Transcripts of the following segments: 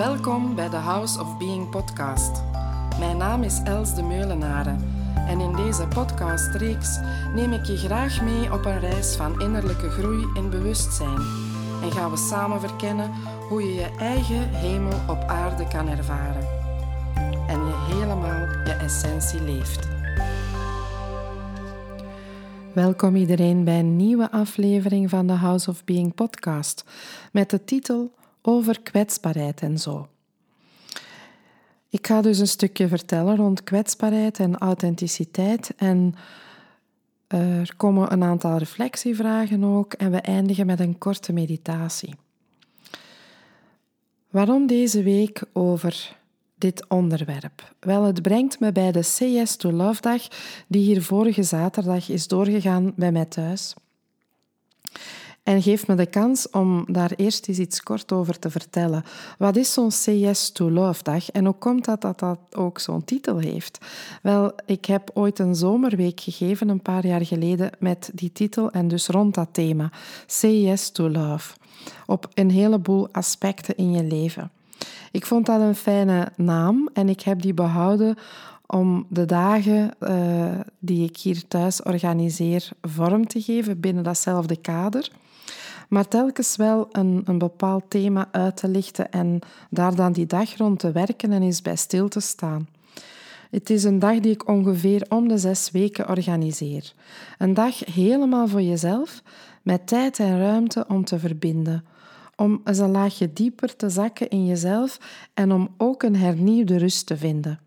Welkom bij de House of Being podcast. Mijn naam is Els de Meulenaren en in deze podcastreeks neem ik je graag mee op een reis van innerlijke groei en bewustzijn en gaan we samen verkennen hoe je je eigen hemel op aarde kan ervaren en je helemaal je essentie leeft. Welkom iedereen bij een nieuwe aflevering van de House of Being podcast met de titel Over kwetsbaarheid en zo. Ik ga dus een stukje vertellen rond kwetsbaarheid en authenticiteit en er komen een aantal reflectievragen ook en we eindigen met een korte meditatie. Waarom deze week over dit onderwerp? Wel, het brengt me bij de CS to Love dag die hier vorige zaterdag is doorgegaan bij mij thuis. En geeft me de kans om daar eerst eens iets kort over te vertellen. Wat is zo'n CS to Love dag en hoe komt dat dat dat ook zo'n titel heeft? Wel, ik heb ooit een zomerweek gegeven, een paar jaar geleden, met die titel en dus rond dat thema. CS to Love. Op een heleboel aspecten in je leven. Ik vond dat een fijne naam en ik heb die behouden om de dagen uh, die ik hier thuis organiseer vorm te geven binnen datzelfde kader. Maar telkens wel een, een bepaald thema uit te lichten en daar dan die dag rond te werken en eens bij stil te staan. Het is een dag die ik ongeveer om de zes weken organiseer. Een dag helemaal voor jezelf, met tijd en ruimte om te verbinden om eens een laagje dieper te zakken in jezelf en om ook een hernieuwde rust te vinden.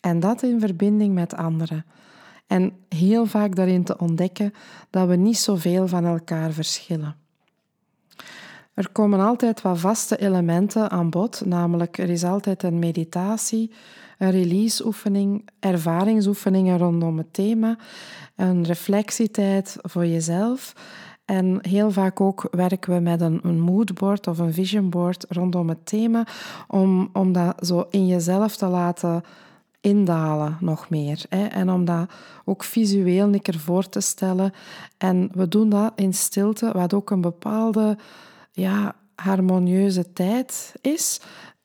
En dat in verbinding met anderen. En heel vaak daarin te ontdekken dat we niet zoveel van elkaar verschillen. Er komen altijd wat vaste elementen aan bod, namelijk er is altijd een meditatie, een releaseoefening, ervaringsoefeningen rondom het thema, een reflectietijd voor jezelf en heel vaak ook werken we met een, moodboard of een visionboard rondom het thema, om, om dat zo in jezelf te laten indalen nog meer. Hè? En om dat ook visueel een keer voor te stellen. En we doen dat in stilte, wat ook een bepaalde ja, harmonieuze tijd is.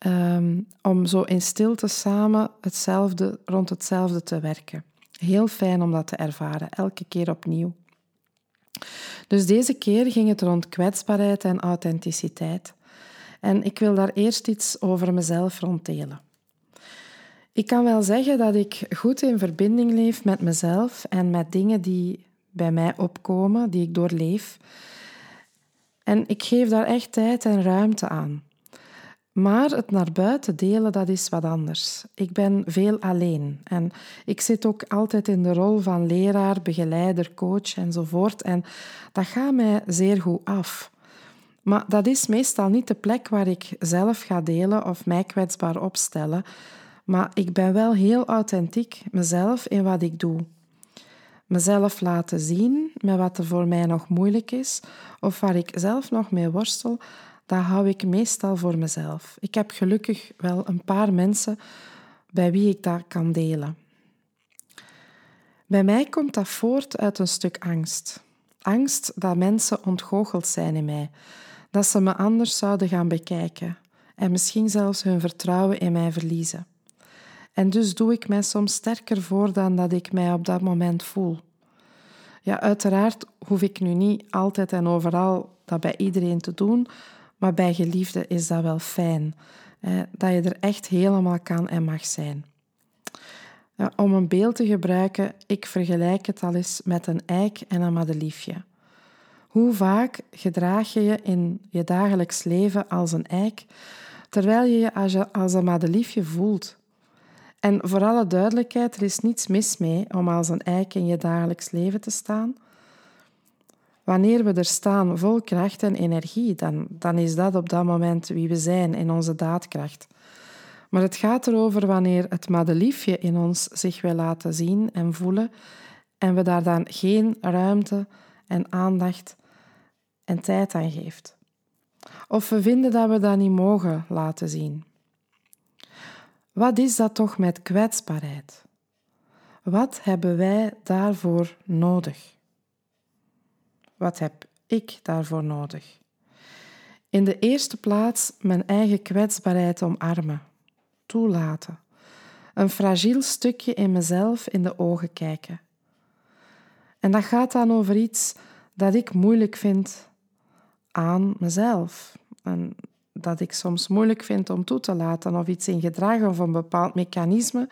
Um, om zo in stilte samen hetzelfde, rond hetzelfde te werken. Heel fijn om dat te ervaren, elke keer opnieuw. Dus deze keer ging het rond kwetsbaarheid en authenticiteit. En ik wil daar eerst iets over mezelf ronddelen. Ik kan wel zeggen dat ik goed in verbinding leef met mezelf en met dingen die bij mij opkomen, die ik doorleef. En ik geef daar echt tijd en ruimte aan. Maar het naar buiten delen, dat is wat anders. Ik ben veel alleen en ik zit ook altijd in de rol van leraar, begeleider, coach enzovoort. En dat gaat mij zeer goed af. Maar dat is meestal niet de plek waar ik zelf ga delen of mij kwetsbaar opstellen. Maar ik ben wel heel authentiek mezelf in wat ik doe. Mezelf laten zien met wat er voor mij nog moeilijk is of waar ik zelf nog mee worstel, dat hou ik meestal voor mezelf. Ik heb gelukkig wel een paar mensen bij wie ik dat kan delen. Bij mij komt dat voort uit een stuk angst. Angst dat mensen ontgoocheld zijn in mij, dat ze me anders zouden gaan bekijken en misschien zelfs hun vertrouwen in mij verliezen. En dus doe ik mij soms sterker voor dan dat ik mij op dat moment voel. Ja, uiteraard hoef ik nu niet altijd en overal dat bij iedereen te doen, maar bij geliefden is dat wel fijn. dat je er echt helemaal kan en mag zijn. om een beeld te gebruiken, ik vergelijk het al eens met een eik en een madeliefje. Hoe vaak gedraag je je in je dagelijks leven als een eik, terwijl je je als een madeliefje voelt? En voor alle duidelijkheid, er is niets mis mee om als een eik in je dagelijks leven te staan. Wanneer we er staan vol kracht en energie, dan, dan is dat op dat moment wie we zijn in onze daadkracht. Maar het gaat erover wanneer het madeliefje in ons zich wil laten zien en voelen en we daar dan geen ruimte en aandacht en tijd aan geeft. Of we vinden dat we dat niet mogen laten zien. Wat is dat toch met kwetsbaarheid? Wat hebben wij daarvoor nodig? Wat heb ik daarvoor nodig? In de eerste plaats mijn eigen kwetsbaarheid omarmen, toelaten. Een fragiel stukje in mezelf in de ogen kijken. En dat gaat dan over iets dat ik moeilijk vind aan mezelf. En dat ik soms moeilijk vind om toe te laten of iets in gedrag of een bepaald mechanisme.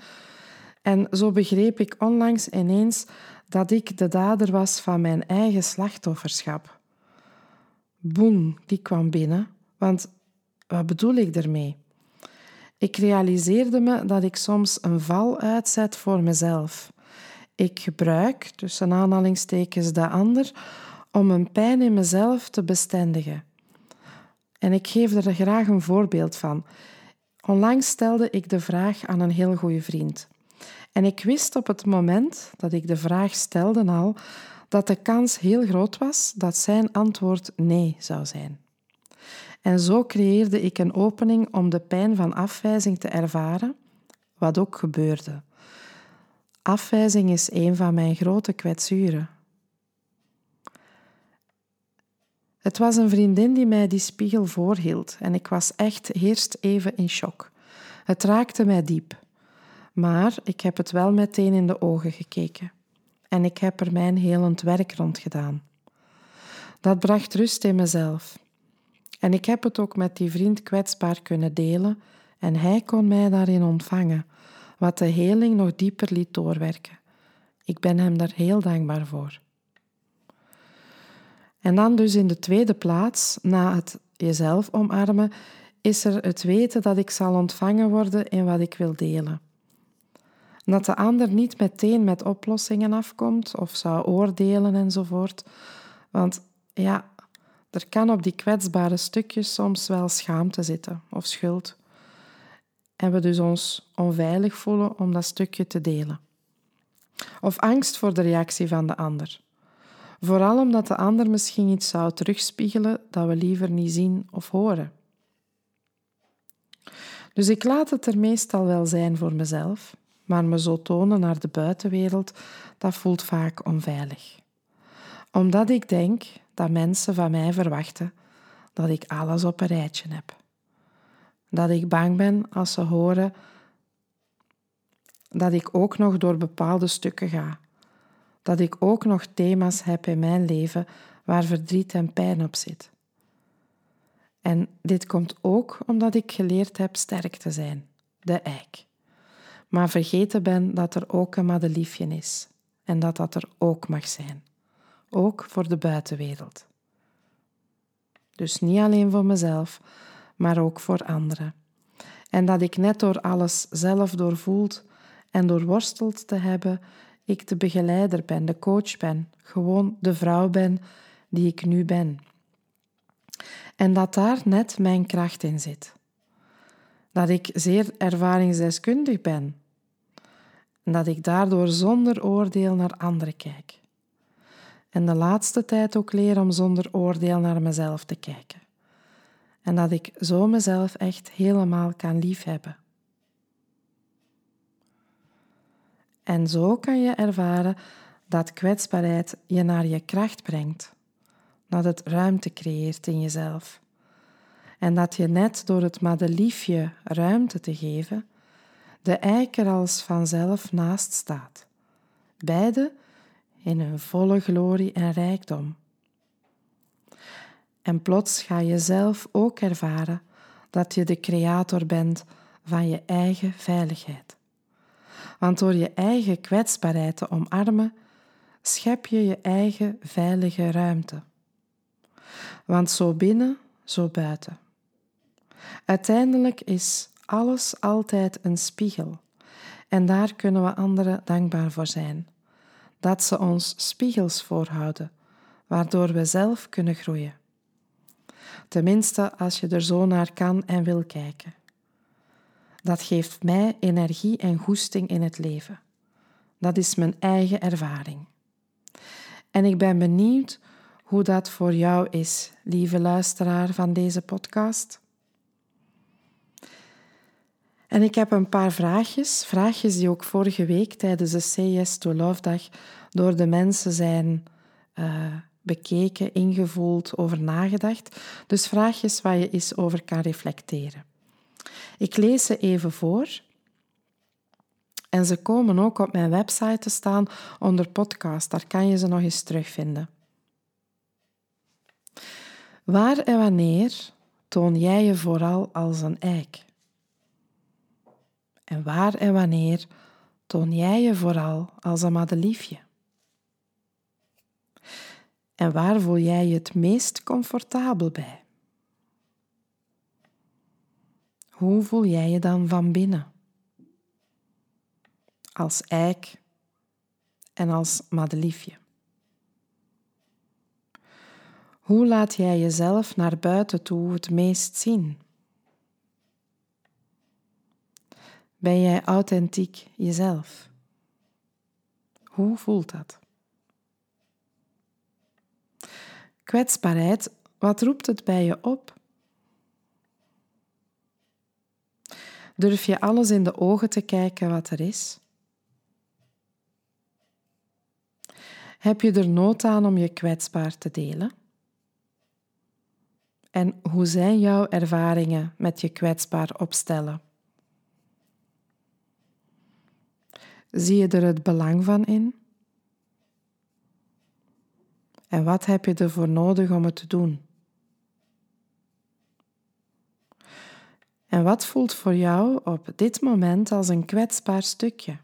En zo begreep ik onlangs ineens dat ik de dader was van mijn eigen slachtofferschap. Boem, die kwam binnen, want wat bedoel ik ermee? Ik realiseerde me dat ik soms een val uitzet voor mezelf. Ik gebruik, tussen aanhalingstekens, de ander om een pijn in mezelf te bestendigen. En ik geef er graag een voorbeeld van. Onlangs stelde ik de vraag aan een heel goede vriend. En ik wist op het moment dat ik de vraag stelde al dat de kans heel groot was dat zijn antwoord nee zou zijn. En zo creëerde ik een opening om de pijn van afwijzing te ervaren, wat ook gebeurde. Afwijzing is een van mijn grote kwetsuren. Het was een vriendin die mij die spiegel voorhield en ik was echt eerst even in shock. Het raakte mij diep. Maar ik heb het wel meteen in de ogen gekeken. En ik heb er mijn helend werk rond gedaan. Dat bracht rust in mezelf. En ik heb het ook met die vriend kwetsbaar kunnen delen en hij kon mij daarin ontvangen, wat de heling nog dieper liet doorwerken. Ik ben hem daar heel dankbaar voor. En dan dus in de tweede plaats, na het jezelf omarmen, is er het weten dat ik zal ontvangen worden in wat ik wil delen. Dat de ander niet meteen met oplossingen afkomt of zou oordelen enzovoort. Want ja, er kan op die kwetsbare stukjes soms wel schaamte zitten of schuld. En we dus ons onveilig voelen om dat stukje te delen. Of angst voor de reactie van de ander. Vooral omdat de ander misschien iets zou terugspiegelen dat we liever niet zien of horen. Dus ik laat het er meestal wel zijn voor mezelf, maar me zo tonen naar de buitenwereld, dat voelt vaak onveilig. Omdat ik denk dat mensen van mij verwachten dat ik alles op een rijtje heb. Dat ik bang ben als ze horen dat ik ook nog door bepaalde stukken ga dat ik ook nog thema's heb in mijn leven waar verdriet en pijn op zit. En dit komt ook omdat ik geleerd heb sterk te zijn, de eik. Maar vergeten ben dat er ook een madeliefje is en dat dat er ook mag zijn, ook voor de buitenwereld. Dus niet alleen voor mezelf, maar ook voor anderen. En dat ik net door alles zelf doorvoeld en doorworsteld te hebben, ik de begeleider ben, de coach ben, gewoon de vrouw ben die ik nu ben. En dat daar net mijn kracht in zit. Dat ik zeer ervaringsdeskundig ben. En dat ik daardoor zonder oordeel naar anderen kijk. En de laatste tijd ook leer om zonder oordeel naar mezelf te kijken. En dat ik zo mezelf echt helemaal kan liefhebben. En zo kan je ervaren dat kwetsbaarheid je naar je kracht brengt, dat het ruimte creëert in jezelf. En dat je net door het madeliefje ruimte te geven, de eiker als vanzelf naast staat. Beide in hun volle glorie en rijkdom. En plots ga je zelf ook ervaren dat je de creator bent van je eigen veiligheid. Want door je eigen kwetsbaarheid te omarmen, schep je je eigen veilige ruimte. Want zo binnen, zo buiten. Uiteindelijk is alles altijd een spiegel. En daar kunnen we anderen dankbaar voor zijn. Dat ze ons spiegels voorhouden, waardoor we zelf kunnen groeien. Tenminste, als je er zo naar kan en wil kijken. Dat geeft mij energie en goesting in het leven. Dat is mijn eigen ervaring. En ik ben benieuwd hoe dat voor jou is, lieve luisteraar van deze podcast. En ik heb een paar vraagjes, vraagjes die ook vorige week tijdens de Yes to Love dag door de mensen zijn uh, bekeken, ingevoeld, over nagedacht. Dus vraag eens waar je eens over kan reflecteren. Ik lees ze even voor. En ze komen ook op mijn website te staan onder podcast. Daar kan je ze nog eens terugvinden. Waar en wanneer toon jij je vooral als een eik? En waar en wanneer toon jij je vooral als een madeliefje? En waar voel jij je het meest comfortabel bij? Hoe voel jij je dan van binnen? Als eik en als madeliefje. Hoe laat jij jezelf naar buiten toe het meest zien? Ben jij authentiek jezelf? Hoe voelt dat? Kwetsbaarheid, wat roept het bij je op? Durf je alles in de ogen te kijken wat er is? Heb je er nood aan om je kwetsbaar te delen? En hoe zijn jouw ervaringen met je kwetsbaar opstellen? Zie je er het belang van in? En wat heb je ervoor nodig om het te doen? En wat voelt voor jou op dit moment als een kwetsbaar stukje?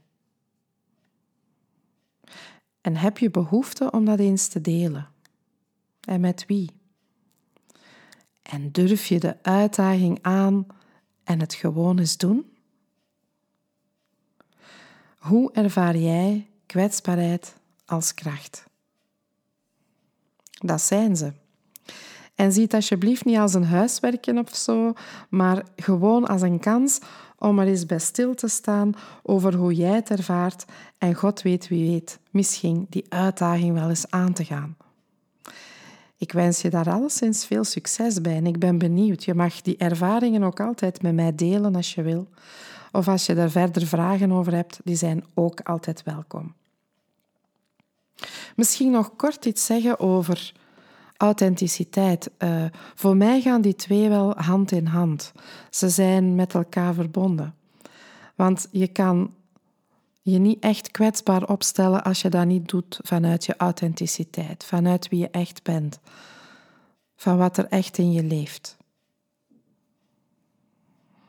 En heb je behoefte om dat eens te delen? En met wie? En durf je de uitdaging aan en het gewoon eens doen? Hoe ervaar jij kwetsbaarheid als kracht? Dat zijn ze. En zie het alsjeblieft niet als een huiswerkje of zo, maar gewoon als een kans om er eens bij stil te staan over hoe jij het ervaart en God weet wie weet, misschien die uitdaging wel eens aan te gaan. Ik wens je daar alleszins veel succes bij en ik ben benieuwd. Je mag die ervaringen ook altijd met mij delen als je wil. Of als je daar verder vragen over hebt, die zijn ook altijd welkom. Misschien nog kort iets zeggen over authenticiteit. Uh, voor mij gaan die twee wel hand in hand. Ze zijn met elkaar verbonden. Want je kan je niet echt kwetsbaar opstellen als je dat niet doet vanuit je authenticiteit, vanuit wie je echt bent, van wat er echt in je leeft.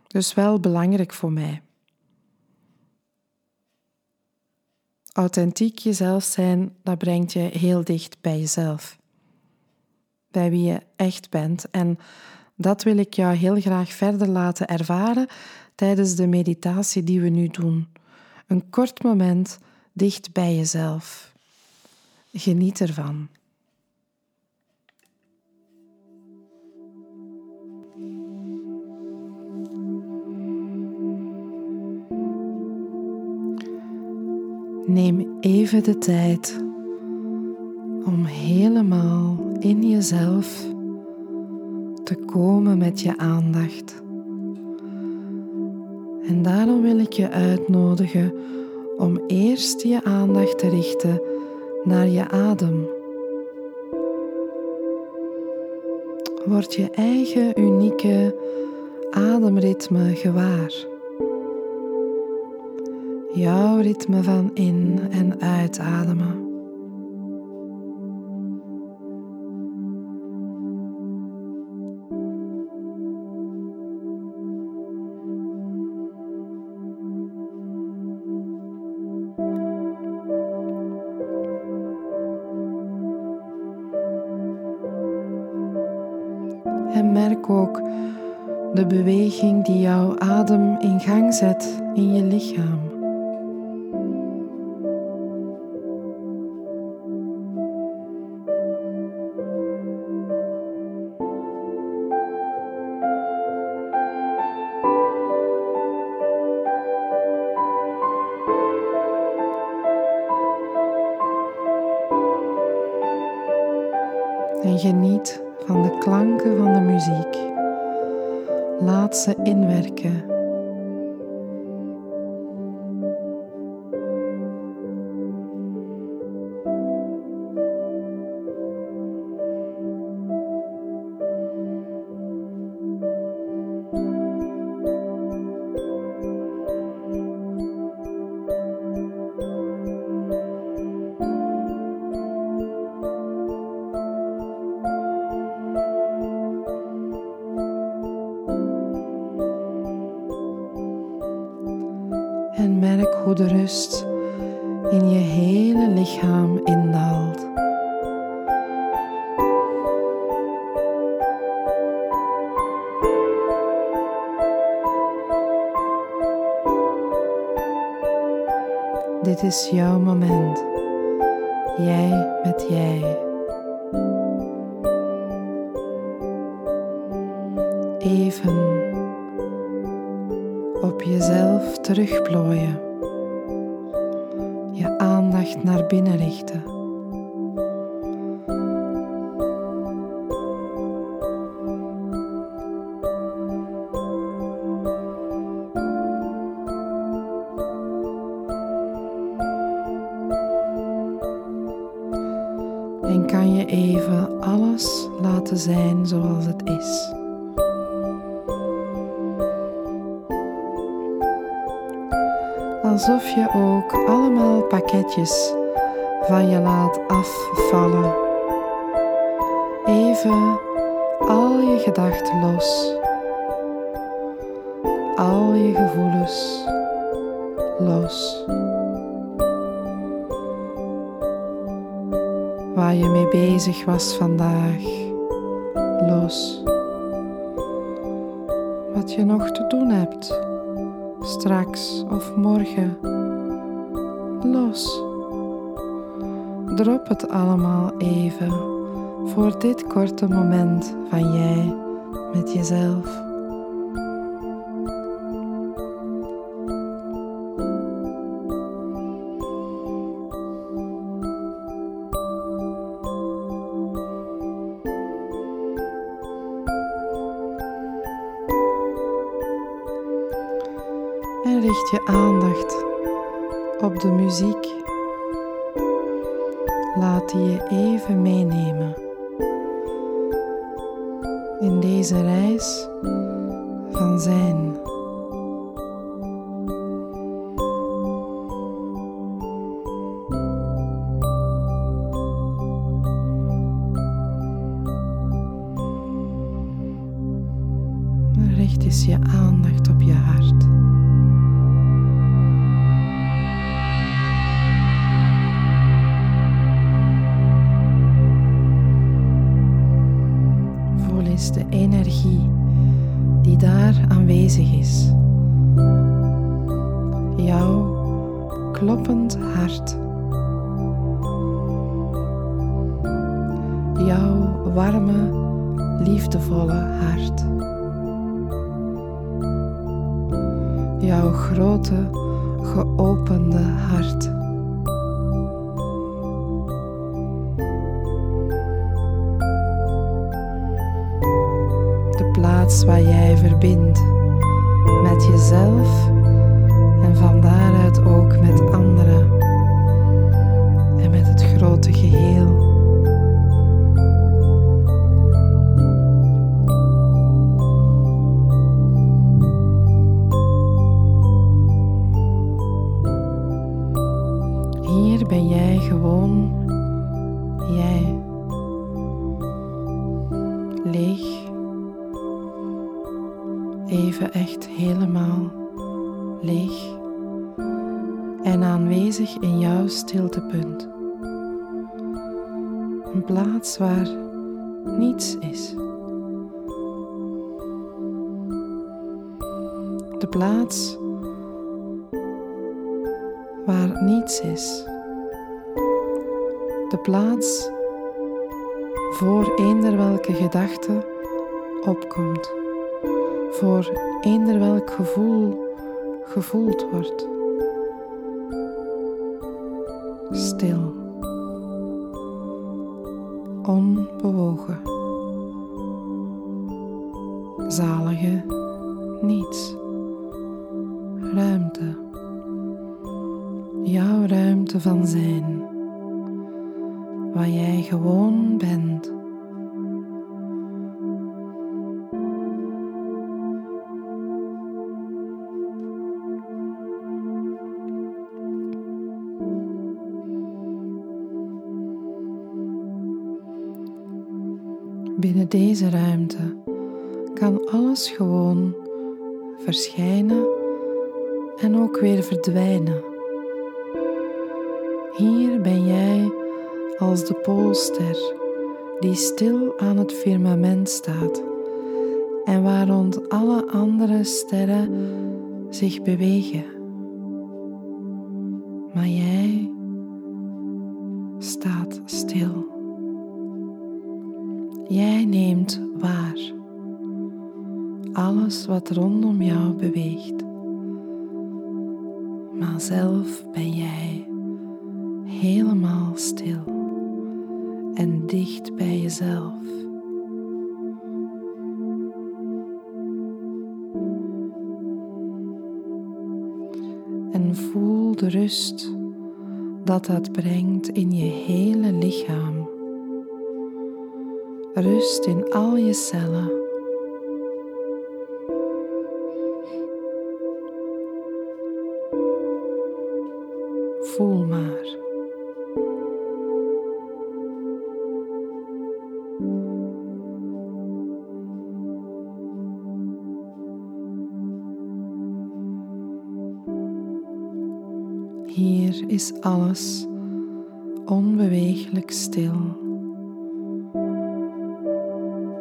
Dus wel belangrijk voor mij. Authentiek jezelf zijn, dat brengt je heel dicht bij jezelf. Bij wie je echt bent. En dat wil ik jou heel graag verder laten ervaren tijdens de meditatie die we nu doen. Een kort moment dicht bij jezelf. Geniet ervan. Neem even de tijd om helemaal in jezelf te komen met je aandacht. En daarom wil ik je uitnodigen om eerst je aandacht te richten naar je adem. Word je eigen unieke ademritme gewaar jouw ritme van in- en uitademen. Ook de beweging die jouw adem in gang zet in je lichaam. De rust in je hele lichaam indaalt. Dit is jouw moment. Jij met jij. Even op jezelf terugplooien. Naar binnen richten. En kan je even alles laten zijn zoals het is. Alsof je ook allemaal pakketjes van je laat afvallen. Even al je gedachten los. Al je gevoelens los. waar je mee bezig was vandaag. Los. Wat je nog te doen hebt, straks of morgen. Los. Drop het allemaal even voor dit korte moment van jij met jezelf. Je aandacht op de muziek. Laat die je even meenemen in deze reis van zijn. De energie die daar aanwezig is. Jouw kloppend hart. Jouw warme, liefdevolle hart. Jouw grote, geopende hart. Waar jij verbindt met jezelf en van daaruit ook met anderen en met het grote geheel. Even echt helemaal leeg en aanwezig in jouw stiltepunt. Een plaats waar niets is. De plaats waar niets is. De plaats voor eender welke gedachte opkomt voor eender welk gevoel gevoeld wordt. Stil, onbewogen, zalige niets, ruimte, jouw ruimte van zijn, waar jij gewoon bent. Deze ruimte kan alles gewoon verschijnen en ook weer verdwijnen. Hier ben jij als de poolster die stil aan het firmament staat en waar rond alle andere sterren zich bewegen. Stil en dicht bij jezelf. En voel de rust dat dat brengt in je hele lichaam. Rust in al je cellen. Is alles onbeweeglijk stil.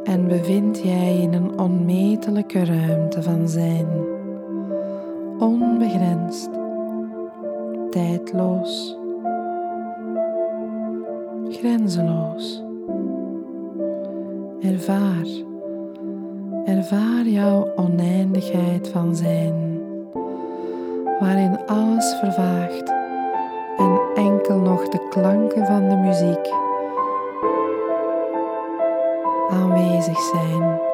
En bevind jij in een onmetelijke ruimte van zijn, onbegrensd, tijdloos, grenzeloos. Ervaar, ervaar jouw oneindigheid van zijn waarin alles vervaagt enkel nog de klanken van de muziek aanwezig zijn.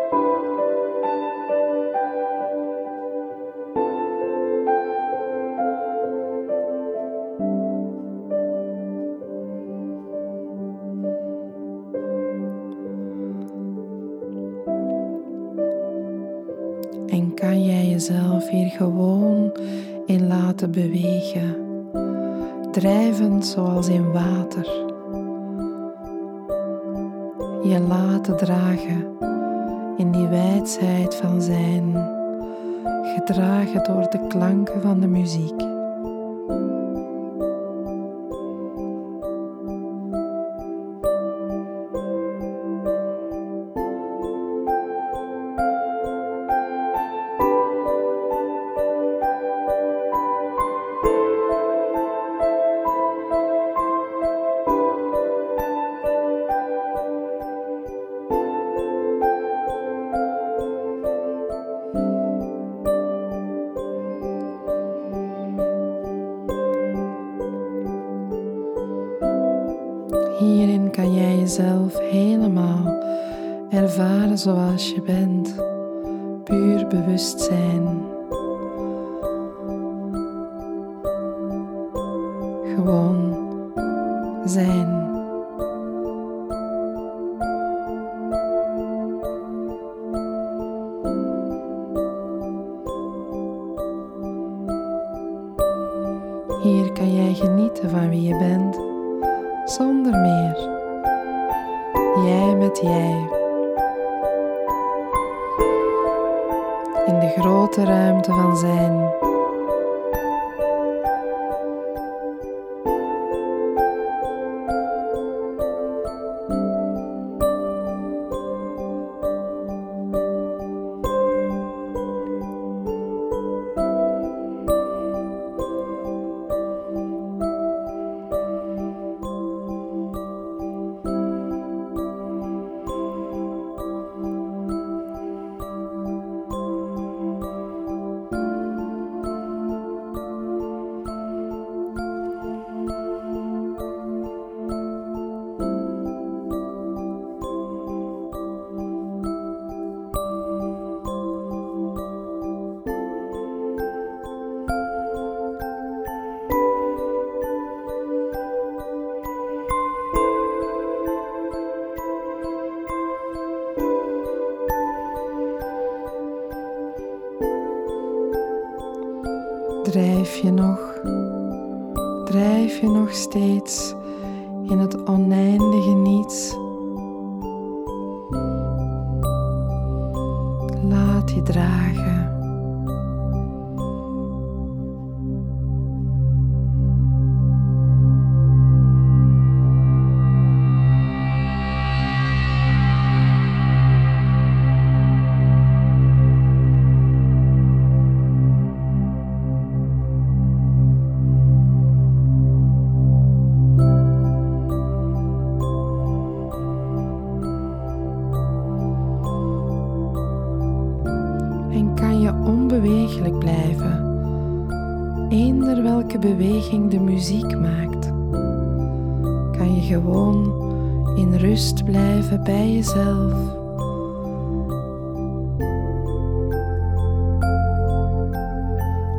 Zoals in water. Je laten dragen in die wijsheid van zijn, gedragen door de klanken van de muziek. Zonder meer. Jij met jij. In de grote ruimte van zijn. Drijf je nog, drijf je nog steeds in het oneindige niets. Kan je gewoon in rust blijven bij jezelf.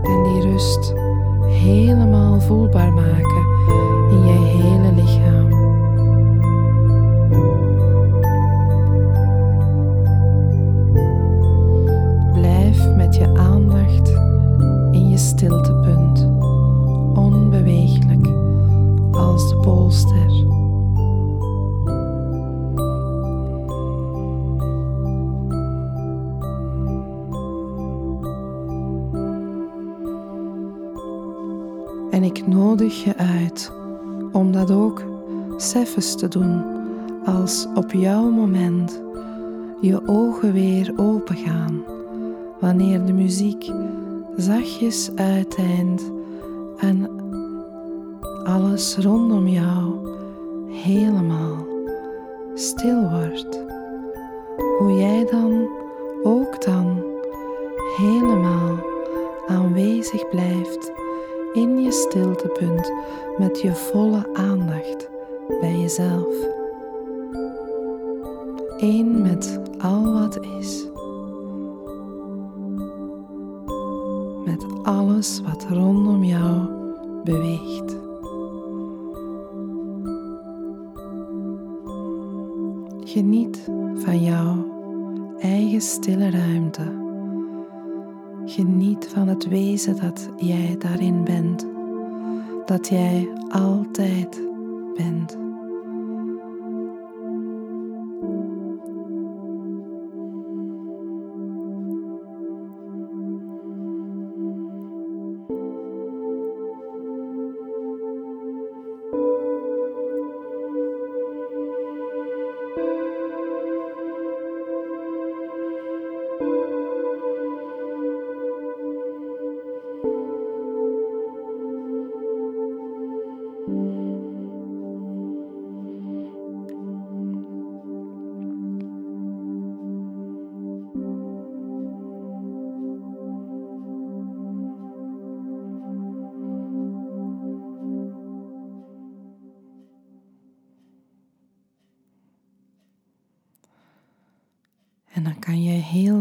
En die rust helemaal voelbaar maken in je hele lichaam. Je uit om dat ook seffes te doen als op jouw moment je ogen weer open gaan wanneer de muziek zachtjes uiteindt en alles rondom jou helemaal stil wordt. Hoe jij dan ook dan helemaal aanwezig blijft in je stiltepunt met je volle aandacht bij jezelf. Eén met al wat is. Met alles wat rondom jou beweegt. Geniet van jouw eigen stille ruimte. Geniet van het wezen dat jij daarin bent, dat jij altijd bent.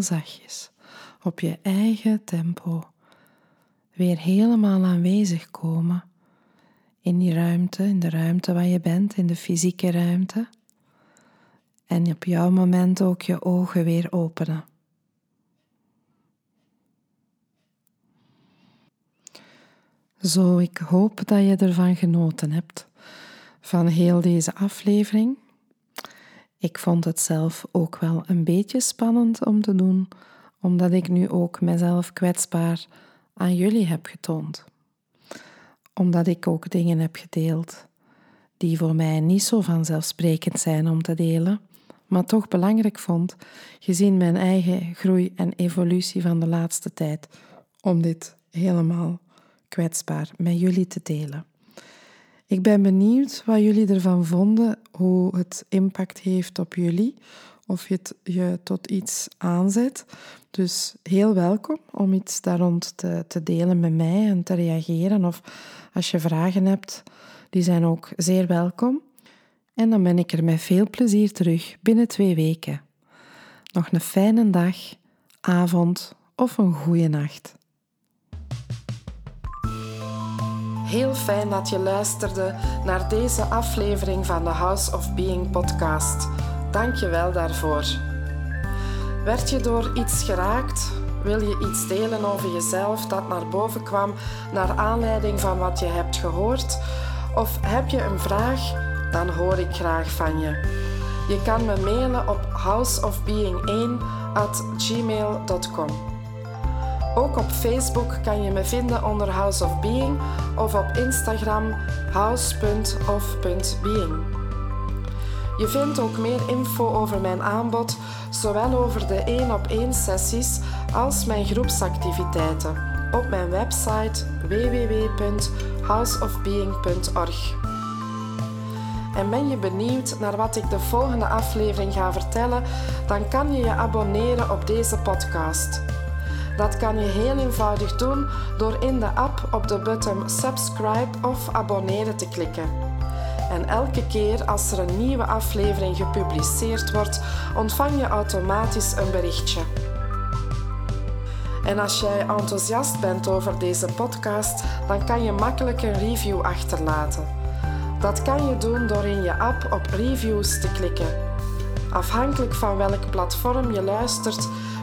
Zachtjes op je eigen tempo weer helemaal aanwezig komen in die ruimte, in de ruimte waar je bent, in de fysieke ruimte. En op jouw moment ook je ogen weer openen. Zo, ik hoop dat je ervan genoten hebt, van heel deze aflevering. Ik vond het zelf ook wel een beetje spannend om te doen, omdat ik nu ook mezelf kwetsbaar aan jullie heb getoond. Omdat ik ook dingen heb gedeeld die voor mij niet zo vanzelfsprekend zijn om te delen, maar toch belangrijk vond, gezien mijn eigen groei en evolutie van de laatste tijd, om dit helemaal kwetsbaar met jullie te delen. Ik ben benieuwd wat jullie ervan vonden, hoe het impact heeft op jullie, of je het je tot iets aanzet. Dus heel welkom om iets daar rond te, te delen met mij en te reageren. Of als je vragen hebt, die zijn ook zeer welkom. En dan ben ik er met veel plezier terug binnen twee weken. Nog een fijne dag, avond of een goede nacht. Heel fijn dat je luisterde naar deze aflevering van de House of Being podcast. Dank je wel daarvoor. Werd je door iets geraakt? Wil je iets delen over jezelf dat naar boven kwam naar aanleiding van wat je hebt gehoord? Of heb je een vraag? Dan hoor ik graag van je. Je kan me mailen op houseofbeing1@gmail.com. Ook op Facebook kan je me vinden onder House of Being of op Instagram house.of.being. Je vindt ook meer info over mijn aanbod, zowel over de 1 op 1 sessies als mijn groepsactiviteiten op mijn website www.houseofbeing.org. En ben je benieuwd naar wat ik de volgende aflevering ga vertellen, dan kan je je abonneren op deze podcast. Dat kan je heel eenvoudig doen door in de app op de button subscribe of abonneren te klikken. En elke keer als er een nieuwe aflevering gepubliceerd wordt, ontvang je automatisch een berichtje. En als jij enthousiast bent over deze podcast, dan kan je makkelijk een review achterlaten. Dat kan je doen door in je app op reviews te klikken. Afhankelijk van welk platform je luistert,